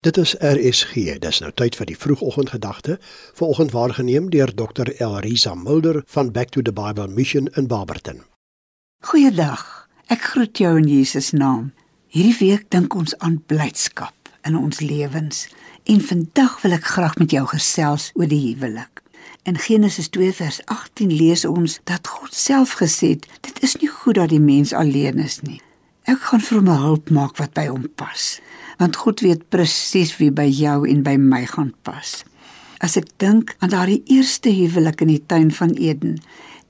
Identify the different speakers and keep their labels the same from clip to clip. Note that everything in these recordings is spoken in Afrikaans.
Speaker 1: Dit is RSG. Dis nou tyd vir die vroegoggendgedagte. Vanoggend waargeneem deur Dr. Elrisa Mulder van Back to the Bible Mission in Barberton.
Speaker 2: Goeiedag. Ek groet jou in Jesus naam. Hierdie week dink ons aan blydskap in ons lewens en vandag wil ek graag met jou gesels oor die huwelik. In Genesis 2 vers 18 lees ons dat God self gesê het: "Dit is nie goed dat die mens alleen is nie. Ek gaan vir hom hulp maak wat by hom pas." want God weet presies wie by jou en by my gaan pas. As ek dink aan daardie eerste huwelik in die tuin van Eden,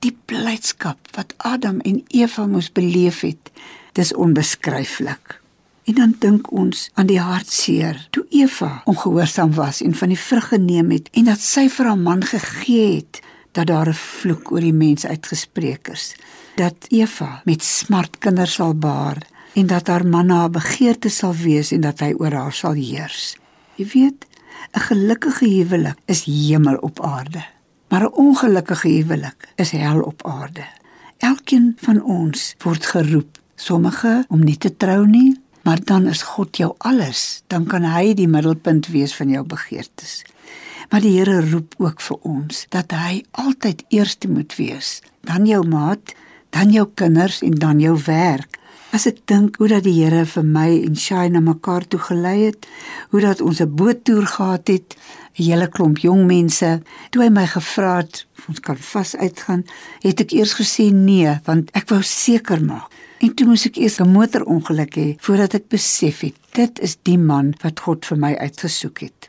Speaker 2: die blydskap wat Adam en Eva moes beleef het, dis onbeskryflik. En dan dink ons aan die hartseer toe Eva ongehoorsaam was en van die vrug geneem het en dat sy vir haar man gegee het dat daar 'n vloek oor die mens uitgespreek is dat Eva met smart kinders sal baar en dat haar man haar begeerte sal wees en dat hy oor haar sal heers. Jy weet, 'n gelukkige huwelik is hemel op aarde, maar 'n ongelukkige huwelik is hel op aarde. Elkeen van ons word geroep, sommige om nie te trou nie, maar dan is God jou alles, dan kan hy die middelpunt wees van jou begeertes. Maar die Here roep ook vir ons dat hy altyd eerste moet wees, dan jou maat, dan jou kinders en dan jou werk. As ek dink hoe dat die Here vir my en Shay na mekaar toe gelei het, hoe dat ons 'n boottoer gehad het, 'n hele klomp jong mense, toe hy my gevra het of ons kan vas uitgaan, het ek eers gesê nee, want ek wou seker maak. En toe moes ek eers 'n motorongeluk hê voordat ek besef het dit is die man wat God vir my uitgesoek het.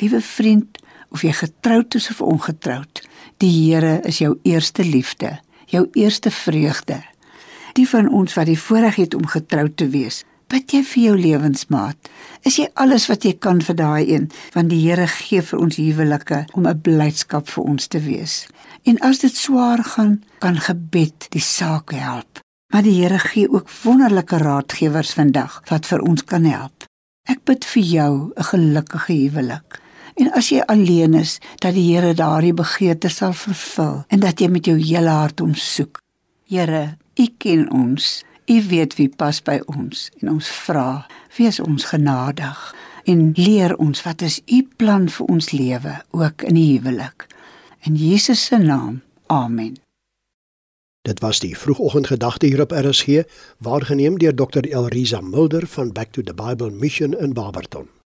Speaker 2: Liewe vriend, of jy getroud is of ongetroud, die Here is jou eerste liefde, jou eerste vreugde die van ons wat die voorreg het om getroud te wees. Bid jy vir jou lewensmaat? Is jy alles wat jy kan vir daai een? Want die Here gee vir ons huwelike om 'n blydskap vir ons te wees. En as dit swaar gaan, kan gebed die saak help. Maar die Here gee ook wonderlike raadgewers vandag wat vir ons kan help. Ek bid vir jou 'n gelukkige huwelik. En as jy alleen is, dat die Here daardie begeerte sal vervul en dat jy met jou hele hart hom soek. Here, U ken ons. U weet wie pas by ons en ons vra, wees ons genadig en leer ons wat is u plan vir ons lewe ook in die huwelik. In Jesus se naam. Amen.
Speaker 1: Dit was die vroegoggendgedagte hier op RSG, waargeneem deur Dr. Elrisa Mulder van Back to the Bible Mission in Barberton.